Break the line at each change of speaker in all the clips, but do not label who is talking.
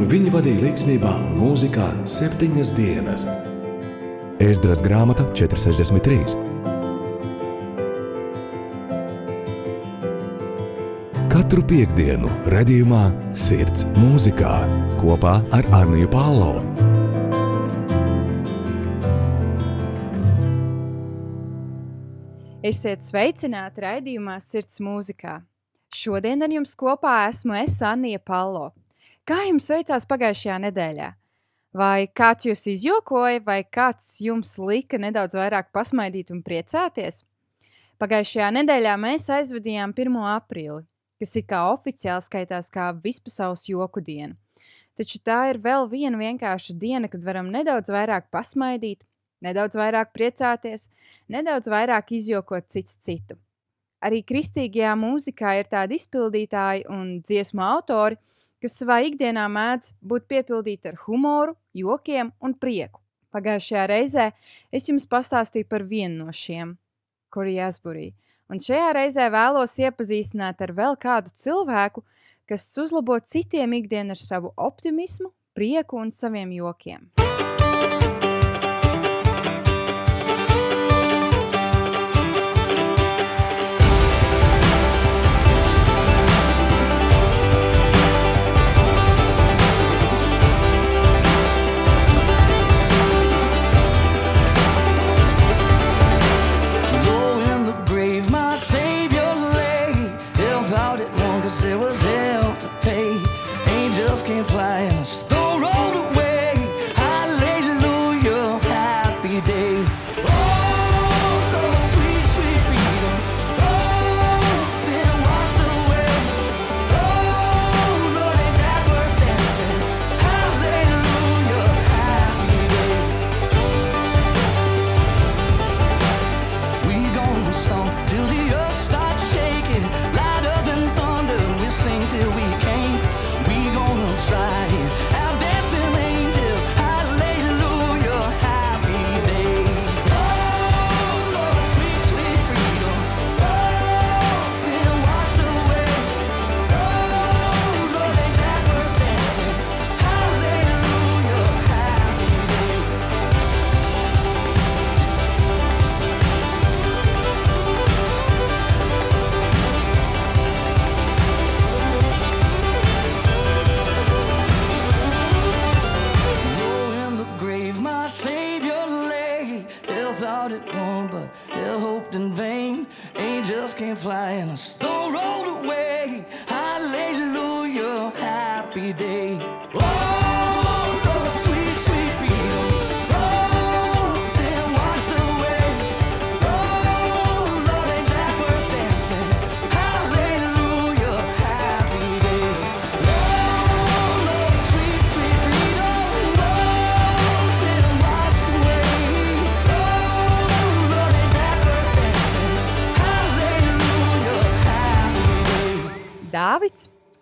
un viņi vadīja līdzsvarā un mūzikā septiņas dienas. Ēzdras grāmata 463. Katru piekdienu, redzējumā, sirds mūzikā kopā ar Arniju Pālau.
Esiet sveicināti raidījumā Sirds mūzikā. Šodien ar jums kopā esmu es Anija Palo. Kā jums veicās pagājušajā nedēļā? Vai kāds jūs izjokoja, vai kāds jums lika nedaudz vairāk pasmaidīt un priecāties? Pagājušajā nedēļā mēs aizvadījām 1. aprīli, kas ir kā oficiāli skaitās kā vispasaules joku diena. Taču tā ir vēl viena vienkārša diena, kad varam nedaudz vairāk pasmaidīt, nedaudz vairāk priecāties, nedaudz vairāk izjokot cits citu. Arī kristīgajā mūzikā ir tādi izpildītāji un dziesmu autori, kas savā ikdienā mēdz būt piepildīti ar humoru, jokiem un prieku. Pagājušajā reizē es jums pastāstīju par vienu no šiem, Kuri Jasburī, un šajā reizē vēlos iepazīstināt ar vēl kādu cilvēku, kas uzlabo citiem ikdienu ar savu optimismu, prieku un saviem jokiem.
Low Savior lay. Hell thought it won, but hell hoped in vain. Angels came flying, a stone rolled away. Hallelujah, happy day.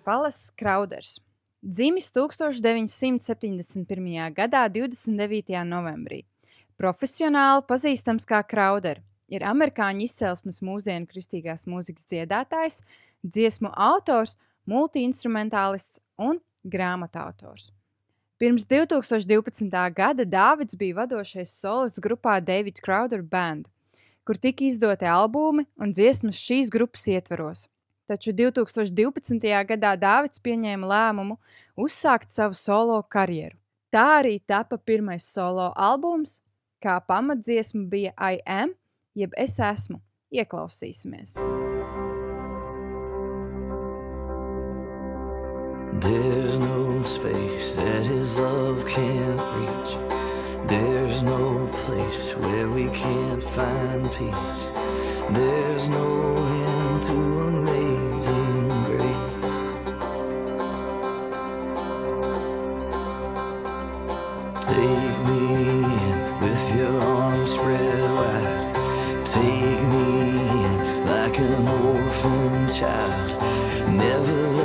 Palas Krauders. Dzimis 1971. gadā, 29. novembrī. Profesionāli pazīstams kā Krauder, ir amerikāņu izcelsmes mūsdienu kristīgās mūzikas dziedātājs, dziesmu autors, multiinstrumentālists un grāmatu autors. Pirms 2012. gada Dāvids bija vadošais solists grupā David Crowder Band, kur tika izdoti albumi un dziesmas šīs grupas ietvaros. Taču 2012. gadā Dāvids pieņēma lēmumu uzsākt savu solo karjeru. Tā arī tapa pirmais solo albums, kā pamatdziesma bija I Am, jeb Es esmu. Ieklausīsimies!
There's no space that his love can't reach. There's no place where we can't find peace. There's no end to amazing grace. Take me in with your arms spread wide. Take me in like an orphan child. Never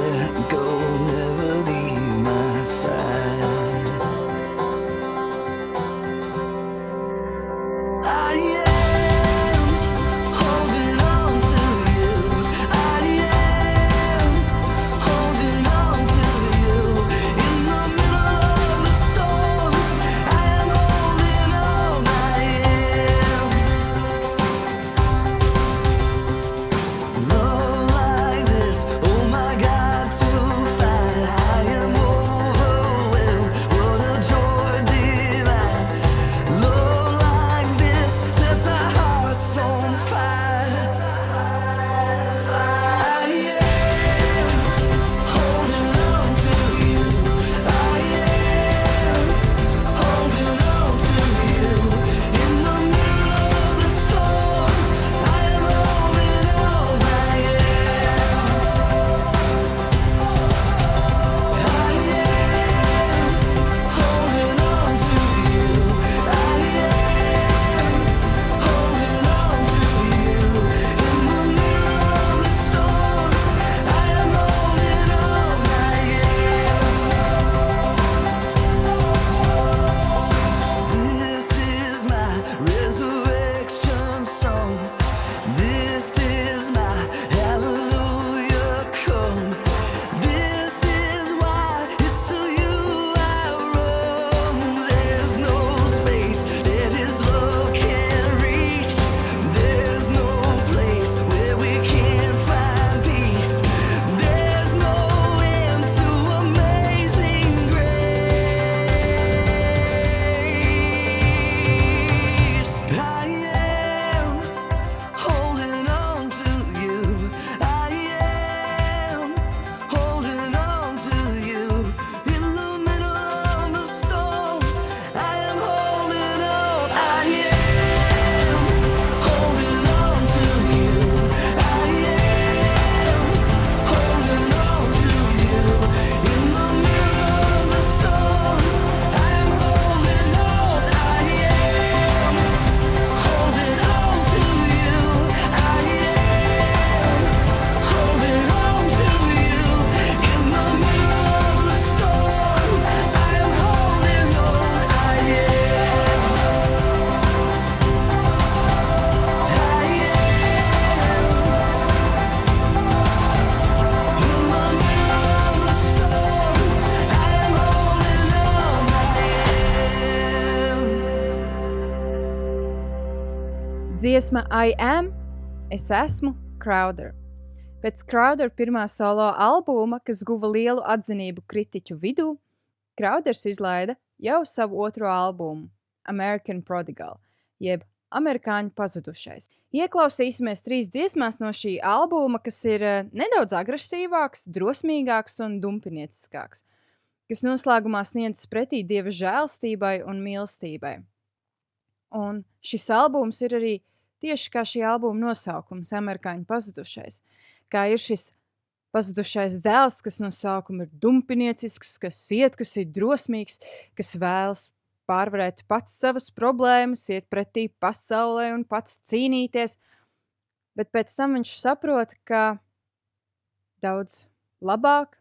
Dziesma I Am, es esmu Crowder. Pēc Crowder pirmā solo albuma, kas guva lielu atzinību kritiķu vidū, Crowders izlaida jau savu otro albumu, American Prodigal, jeb Amerikāņu pazudušais. Ieklausīsimies trīs dziesmās no šī albuma, kas ir eh, nedaudz agresīvāks, drosmīgāks un dumpinieciskāks, kas noslēgumā sniedzas pretī dieva žēlstībai un mīlestībai. Un šis albums ir arī Tieši kā šī albuma nosaukums, amerikāņu pazudušais, kā ir šis pazudušais dēls, kas no sākuma ir dumpiniecisks, kas iet, kas ir drosmīgs, kas vēlas pārvarēt pats savas problēmas, iet pretī pasaulē un pats cīnīties. Bet pēc tam viņš saprot, ka daudz labāk,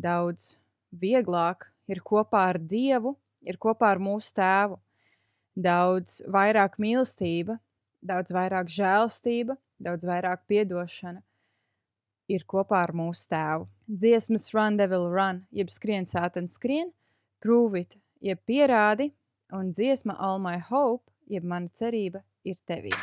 daudz vieglāk ir kopā ar Dievu, ir kopā ar mūsu tēvu. Daudz vairāk mīlestība, daudz vairāk žēlstība, daudz vairāk piedošana ir kopā ar mūsu tēvu. Dziesmas Run, Devil Run, jeb skrien sātens skrien, prove it, jeb pierādi, un dziesma All My Hope, jeb mana cerība ir tevī.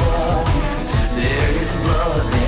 blood. There is blood.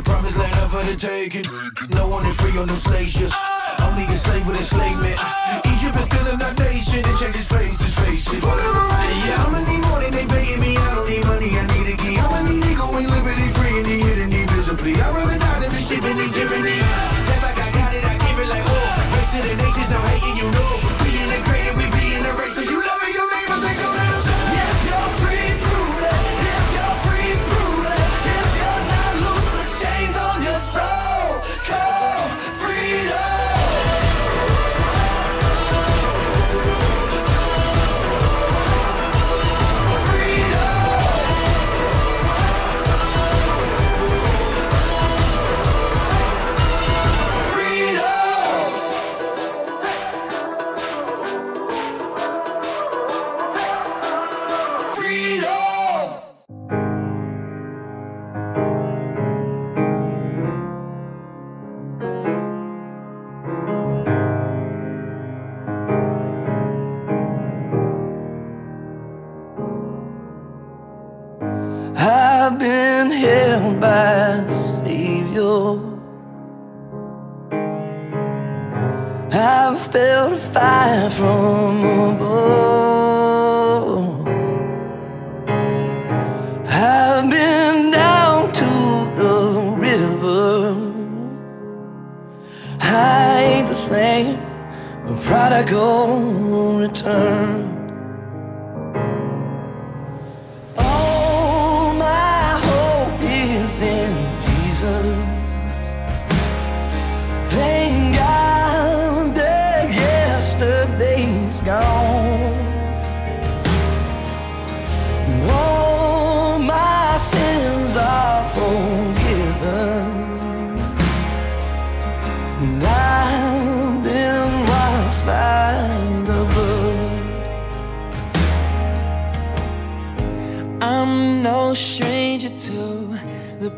The promised land up for the taking. No one is free on them slave ships. Only a slave with enslavement. Egypt is still in our nation. And check his face, his face. Yeah, I'ma need more than they paying me. I don't need money, I need a key. I'ma need ego and liberty free and the hidden invisibly. I'd rather die than be steeping in tyranny. Just like I got it, I give it like oh. Race to the nations, no hating, you know.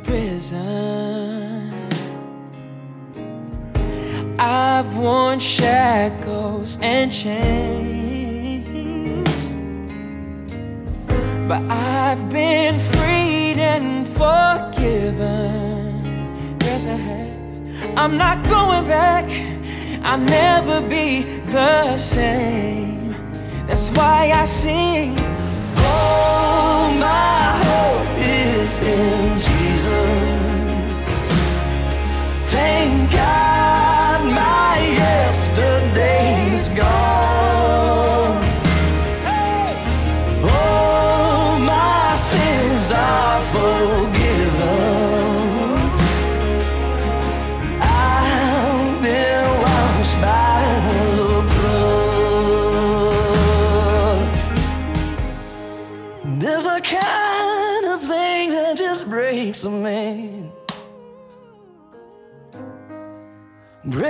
Prison. I've worn shackles and chains, but I've been freed and forgiven. Yes, I have. I'm not going back. I'll never be the same. That's why I sing. All my hope is in Jesus. Thank God my yesterday's gone. All my sins are forgiven.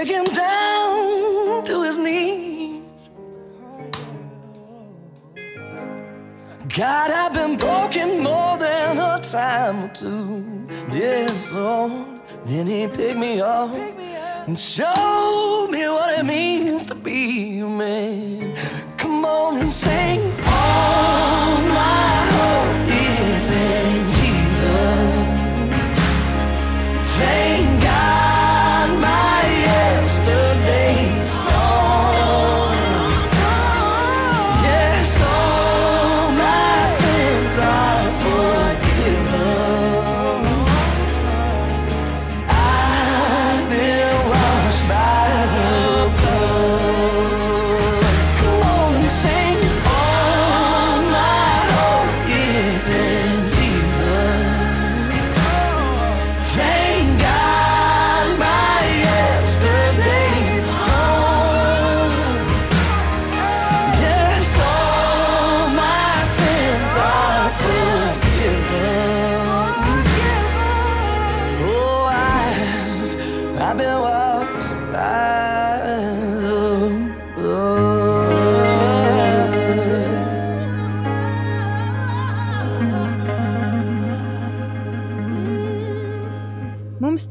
Break him down to his knees. God, I've been broken more than a time or two. Yes, Lord. Then he picked me up and showed me what it means to be a man. Come on and sing.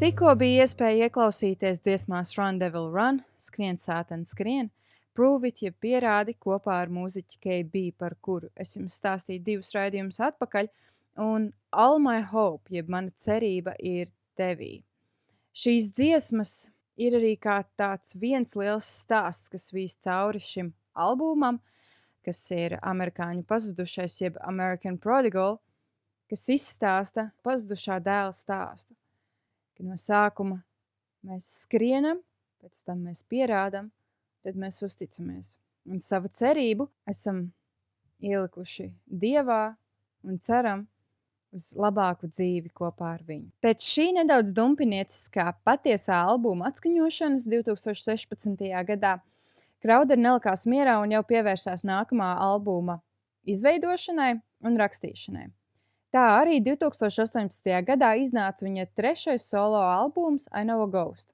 Tikko bija iespēja ieklausīties dziesmās Run, Devil Run, Skrien, Sātan, Skrien, Prove it, jeb pierādi kopā ar mūziķi KB, par kuru es jums stāstīju divus raidījumus atpakaļ. Un All My Hope, jeb mana cerība, ir tevī. Šīs dziesmas ir arī kā tāds viens liels stāsts, kas vīs cauri šim albumam, kas ir amerikāņu pazudušais, jeb American Prodigal, kas izstāsta pazudušā dēla stāstu. Ka no sākuma mēs skrienam, pēc tam mēs pierādām, tad mēs uzticamies. Un savu cerību esam ielikuši dievā un ceram, uz labāku dzīvi kopā ar viņu. Pēc šī nedaudz dumpinieciskā patiesā albuma atskaņošanas 2016. gadā Krauder nelikās mierā un jau pievērsās nākamā albuma izveidošanai un rakstīšanai. Tā arī 2018. gadā iznāca viņa trešais solo albums I Know a Ghost,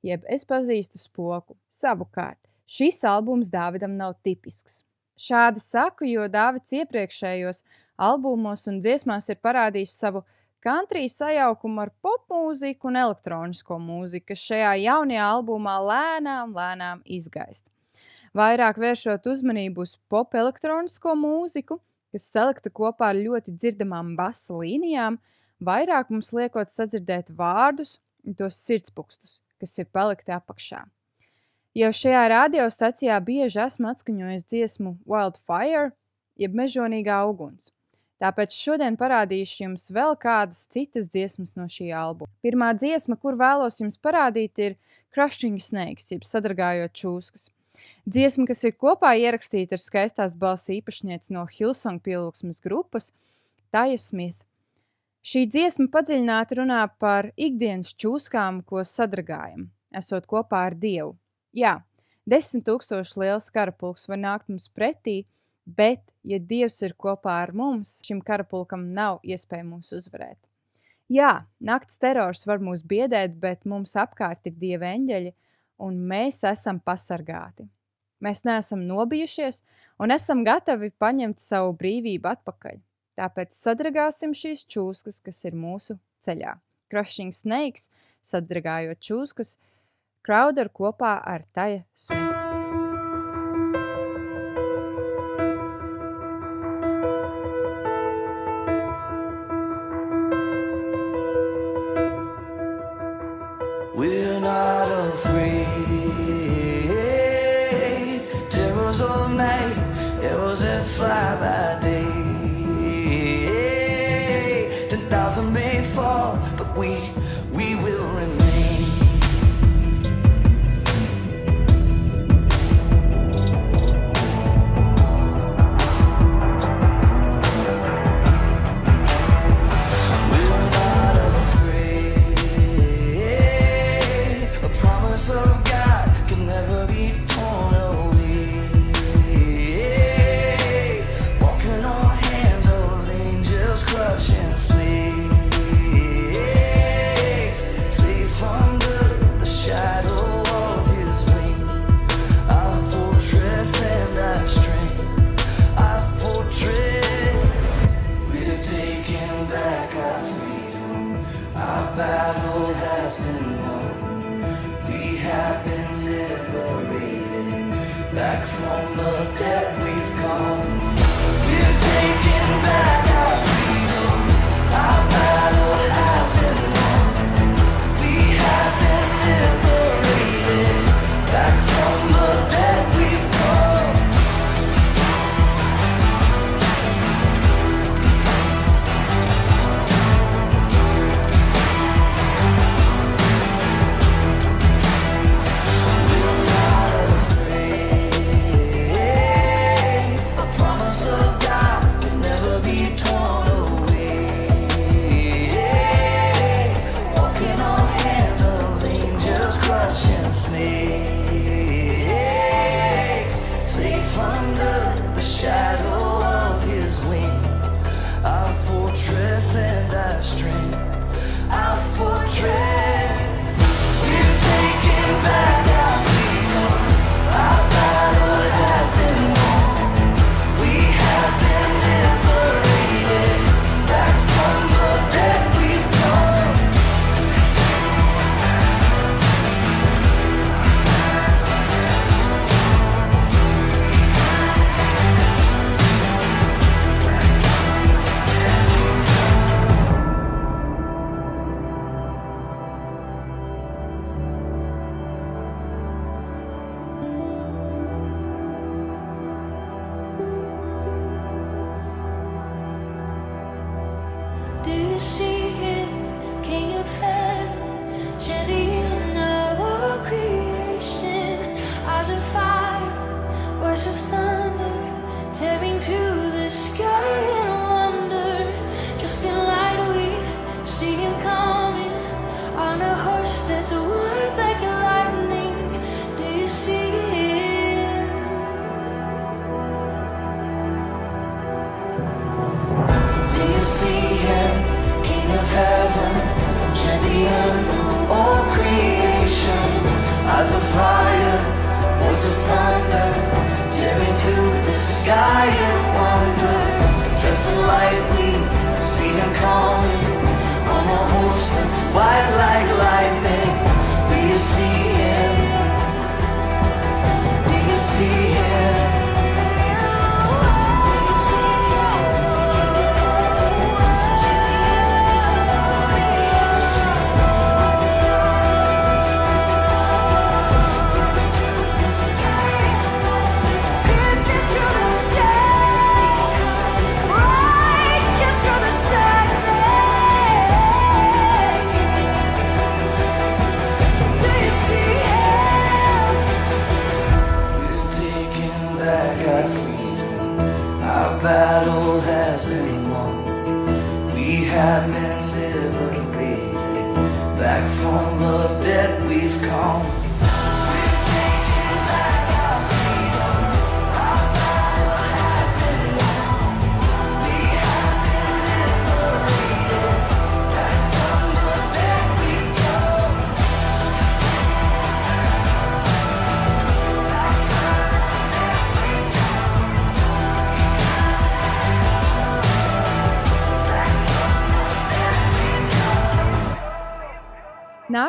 jeb Es pazīstu spoku. Savukārt, šis albums Dāvidam nav tipisks. Šādi saku, jo Dāvids iepriekšējos albumos un dziesmās ir parādījis savu country sajaukumu ar popmūziku un elektronisko mūziku, kas šajā jaunajā albumā lēnām, lēnām izgaist. Vairāk vēršot uzmanību uz pop elektronisko mūziku, kas salikta kopā ar ļoti dzirdamām basa līnijām, vairāk mums liekot sadzirdēt vārdus un tos sirdspūkstus, kas ir palikti apakšā. Jau šajā radiostacijā bieži esmu atskaņojis dziesmu Wildfire, jeb mežonīgā uguns. Tāpēc šodien parādīšu jums vēl kādas citas dziesmas no šī albuma. Pirmā dziesma, kur vēlos jums parādīt, ir Crushing Snakes, jeb sadragājot čūskas. Dziesma, kas ir kopā ierakstīta ar skaistās balss īpašnieci no Hilsong pielūgsmes grupas, Taja Smith. Šī dziesma padziļināti runā par ikdienas čūskām, ko sadragājam, esot kopā ar Dievu. Jā, desmit tūkstoši liels karapulks var nākt mums pretī, bet, ja Dievs ir kopā ar mums, šim karapulkam nav iespēja mūs uzvarēt. Jā, nakts terors var mūs biedēt, bet mums apkārt ir dieva eņģeļi, un mēs esam pasargāti. Mēs neesam nobijušies un esam gatavi paņemt savu brīvību atpakaļ. Tāpēc sadragāsim šīs čūskas, kas ir mūsu ceļā. Crushing snakes, sadragājot čūskas, Crowder kopā ar Taja Smith.
Fly by day. Ten thousand may fall, but we,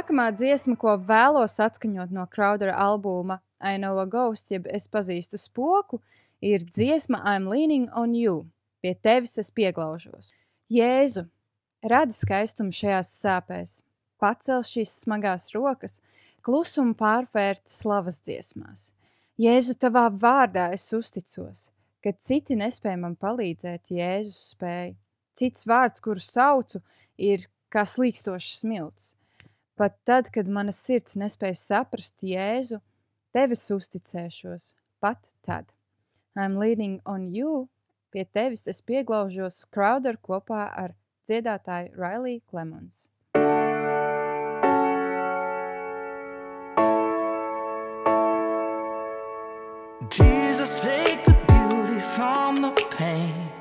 Nākamā dziesma, ko vēlos atskaņot no Crowdera albuma I Know a Ghost, jeb Es pazīstu spoku, ir dziesma I'm Leaning on You. Pie tevis es pieglaužos. Jēzu, radi skaistumu šajās sāpēs, pacel šīs smagās rokas, klusumu pārvērt slavas dziesmās. Jēzu, tavā vārdā es uzticos, kad citi nespēja man palīdzēt, Jēzus spēja. Cits vārds, kuru saucu, ir kā slīkstošs smilts. Pat tad, kad mana sirds nespēja saprast Jēzu, tevis uzticēšos, pat tad. I'm leaning on you, pie tevis es pieglaužos Crowder kopā ar dziedātāju Riley Clemons.
Jesus, take the beauty from the pain.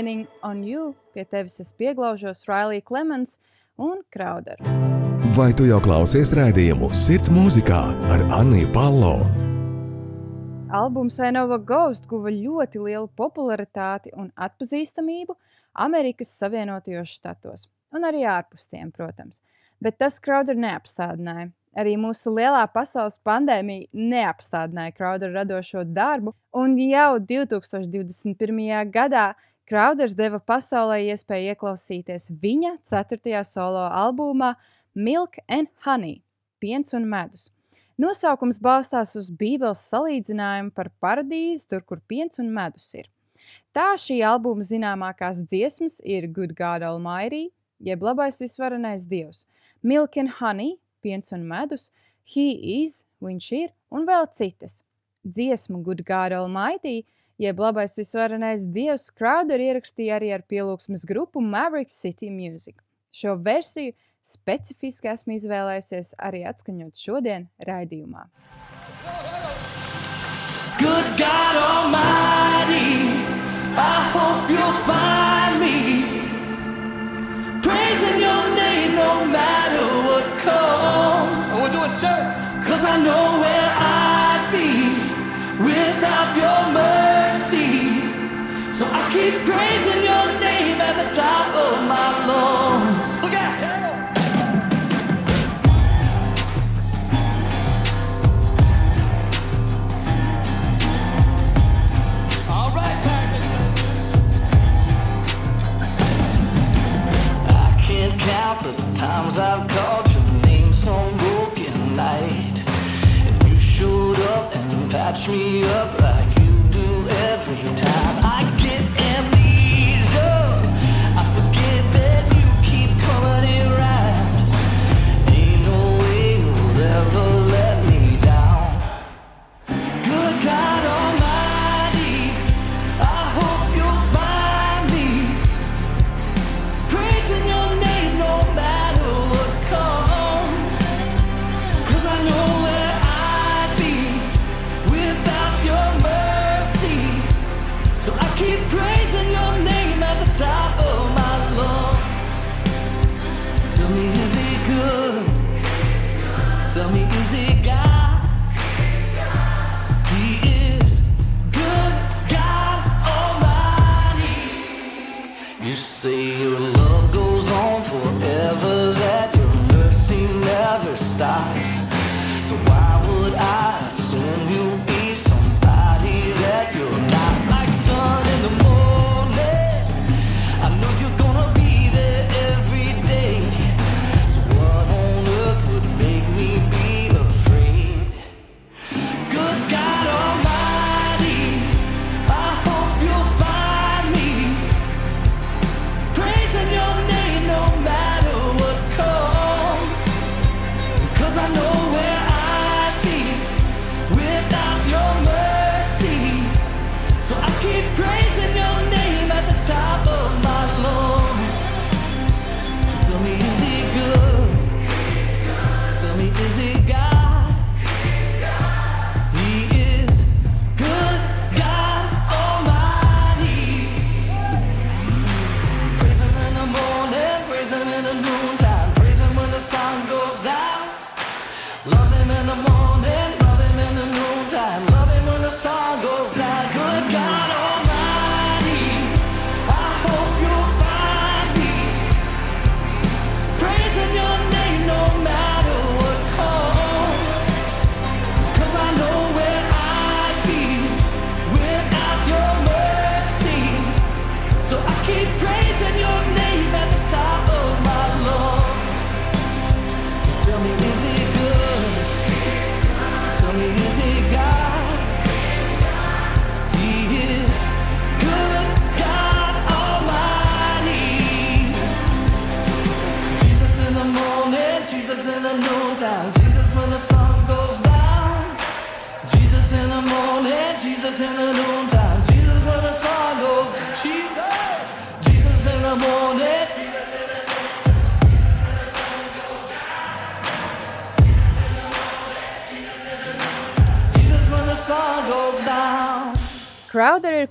Leaning on you,
pie tevis es pieglaužos Riley Clemons un Crowder.
Vai tu jau klausies rādījumu Sirds mūzikā ar Anniju Palo?
Albums I Know a Ghost guva ļoti lielu popularitāti un atpazīstamību Amerikas Savienotajos štatos, un arī ārpus tiem, protams. Bet tas Crowder neapstādināja. Arī mūsu lielā pasaules pandēmija neapstādināja Crowder radošo darbu, un jau 2021. gadā Crowders deva pasaulē iespēju ieklausīties viņa 4. solo albumā Milk and Honey - Piens un medus. Nosaukums balstās uz Bībeles salīdzinājumu par paradīzi, tur, kur piens un medus ir. Tā šī albuma zināmākās dziesmas ir Good God Almighty, jeb labais visvarenais dievs, Milk and Honey, piens un medus, He is, viņš ir, un vēl citas. Dziesmu Good God Almighty, jeb labais visvarenais dievs, Crowder ierakstīja arī ar pielūgsmes grupu Maverick City Music. Šo versiju specifiski esmu izvēlējusies arī atskaņot šodien raidījumā.
Good God Almighty, I hope you'll find me praising your name no matter what comes.
And we're doing church.
Cause I know where I'd praising your name at the top of my lungs. Count the times I've called your name some broken night. And you showed up and patched me up So why would I? So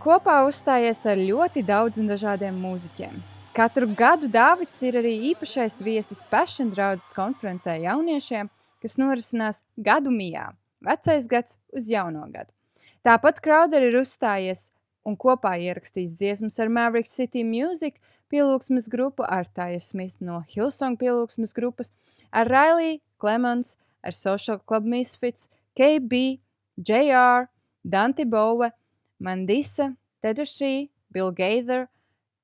kopā uzstājies ar ļoti daudziem dažādiem mūziķiem. Katru gadu Dārvids ir arī īpašais viesis Passion draudzes konferencē jauniešiem, kas norisinās gadu mijā, vecais gads uz jauno gadu. Tāpat Crowder ir uzstājies un kopā ierakstījis dziesmas ar Maverick City Music pielūgsmes grupu, ar Tāja Smith no Hillsong pielūgsmes grupas, ar Riley Clemens, ar Social Club Misfits, KB, JR, Dante Bowe, Mandisa, Tedešī, Bill Gaither,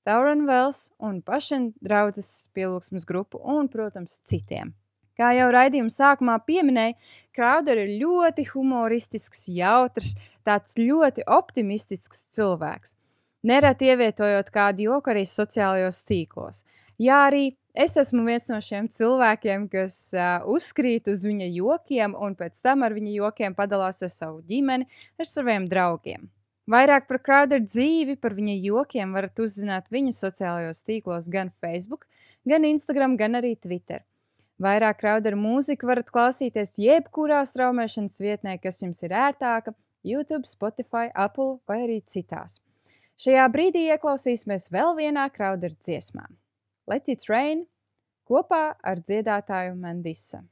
Tauren Vels un pašiem draudzes pielūgsmas grupu un, protams, citiem. Kā jau raidījuma sākumā pieminēja, Krauder ir ļoti humoristisks, jautrs, tāds ļoti optimistisks cilvēks. Nereti ievietojot kādu joku arī sociālajos tīklos. Jā, arī
es esmu viens no šiem cilvēkiem, kas uh, uzkrīt uz viņa jokiem, un pēc tam ar viņa jokiem padalās ar savu ģimeni, ar saviem draugiem. Vairāk par Crowder dzīvi, par viņa jokiem varat uzzināt viņa sociālajos tīklos, gan Facebook, gan Instagram, gan arī Twitter. Vairāk Crowder mūziku varat klausīties jebkurā straumēšanas vietnē, kas jums ir ērtāka, YouTube, Spotify, Apple vai arī citās. Šajā brīdī ieklausīsimies vēl vienā Crowder dziesmā - Let It Rain kopā ar dziedātāju Mandisa.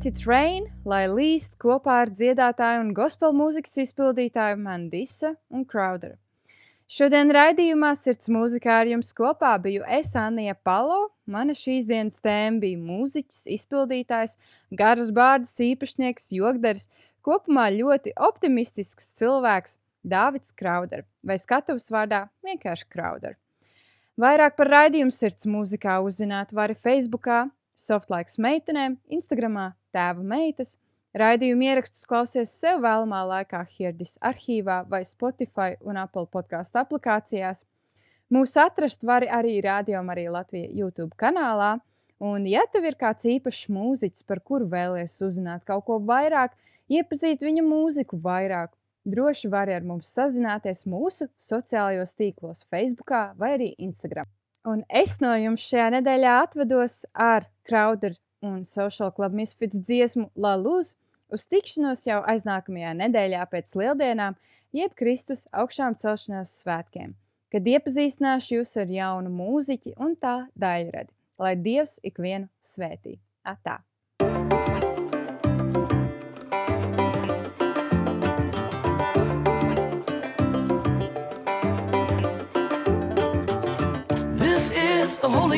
Dirty Train, lai līst kopā ar dziedātāju un gospel mūzikas izpildītāju Mandisa un Crowderu. Šodien raidījumā Sirds mūzikā ar jums kopā biju es, Anija Palo. Mana šīs dienas tēma bija mūziķis, izpildītājs, garas bārdas īpašnieks, jogdars, kopumā ļoti optimistisks cilvēks Dāvids Crowder vai skatuves vārdā vienkārši Crowder. Vairāk par raidījumu Sirds mūzikā uzzināt vari Facebookā, Softlaiks meitenēm, Instagramā tēva meitas. Raidījumu ierakstus klausies sev vēlamā laikā Hirdis arhīvā vai Spotify un Apple podkāstu aplikācijās. Mūsu atrast var arī Rādio Marija Latvija YouTube kanālā. Un, ja tev ir kāds īpašs mūziķis, par kuru vēlies uzzināt kaut ko vairāk, iepazīt viņa mūziku vairāk, droši vari ar mums sazināties mūsu sociālajos tīklos, Facebook vai arī Instagram. Un es no jums šajā nedēļā atvados ar Crowder un Social Club Misfits dziesmu Lalūz
uz tikšanos jau aiznākamajā nedēļā pēc Lieldienām, jeb Kristus augšām celšanās svētkiem, kad iepazīstināšu jūs ar jaunu mūziķi un tā daļradi, lai Dievs ikvienu svētī. Atā!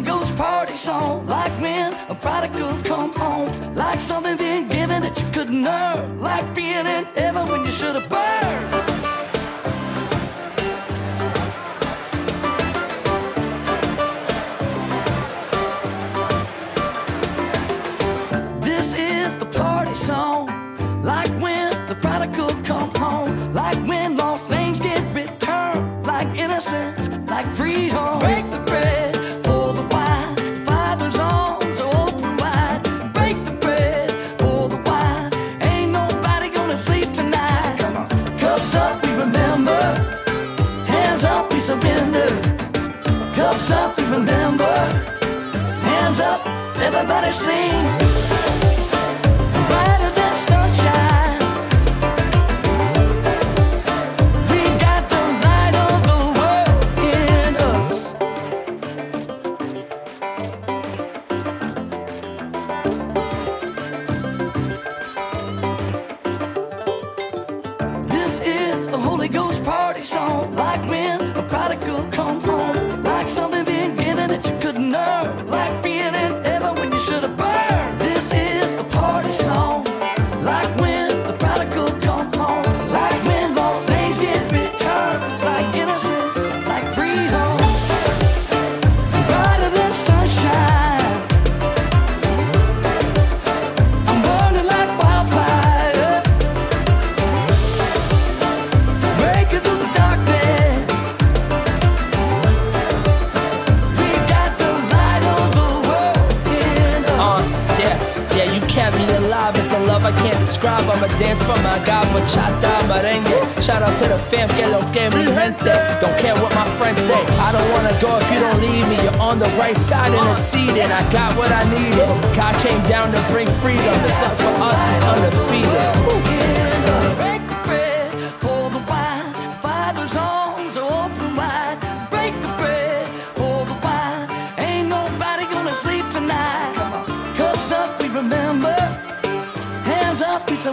Ghost party song, like when a prodigal come home, like something being given that you couldn't earn, like being in heaven when you should have burned. This is a party song, like when the prodigal come home,
but I. love I can't describe. I'ma dance for my God, bachata, merengue. Shout out to the fam, que lo que mi gente. Don't care what my friends say. I don't wanna go if you don't leave me. You're on the right side in the seat, and I got what I needed. God came down to bring freedom. It's not for us is undefeated.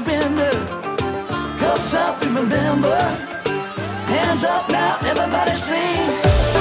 Surrender. Cups up, we remember. Hands up now, everybody sing.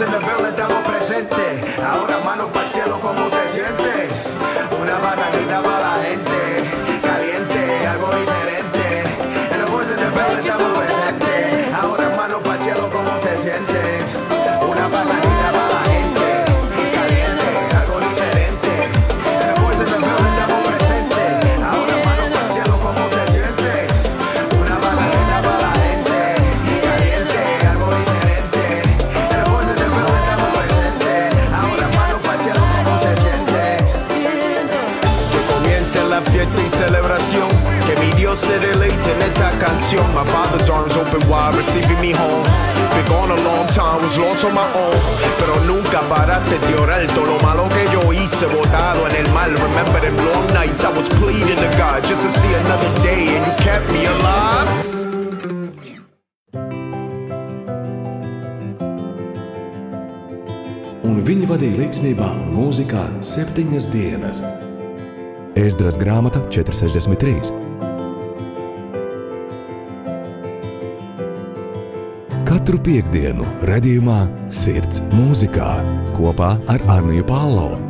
en el veo, estamos presentes. Ahora manos para el cielo como se en esta canción. My father's arms open wide, receiving me home. Been gone a long time, was lost on my own. Pero nunca paraste de orar. Todo lo malo que yo hice, botado en el mal. Remember them long nights I was pleading to God just to see another day, and you kept me alive.
un viņi vadīja līdzsvarā un mūzikā septiņas dienas. Ēzdras grāmata 463. Katru piekdienu, redzējumā, sirds mūzikā kopā ar Arniju Pālau.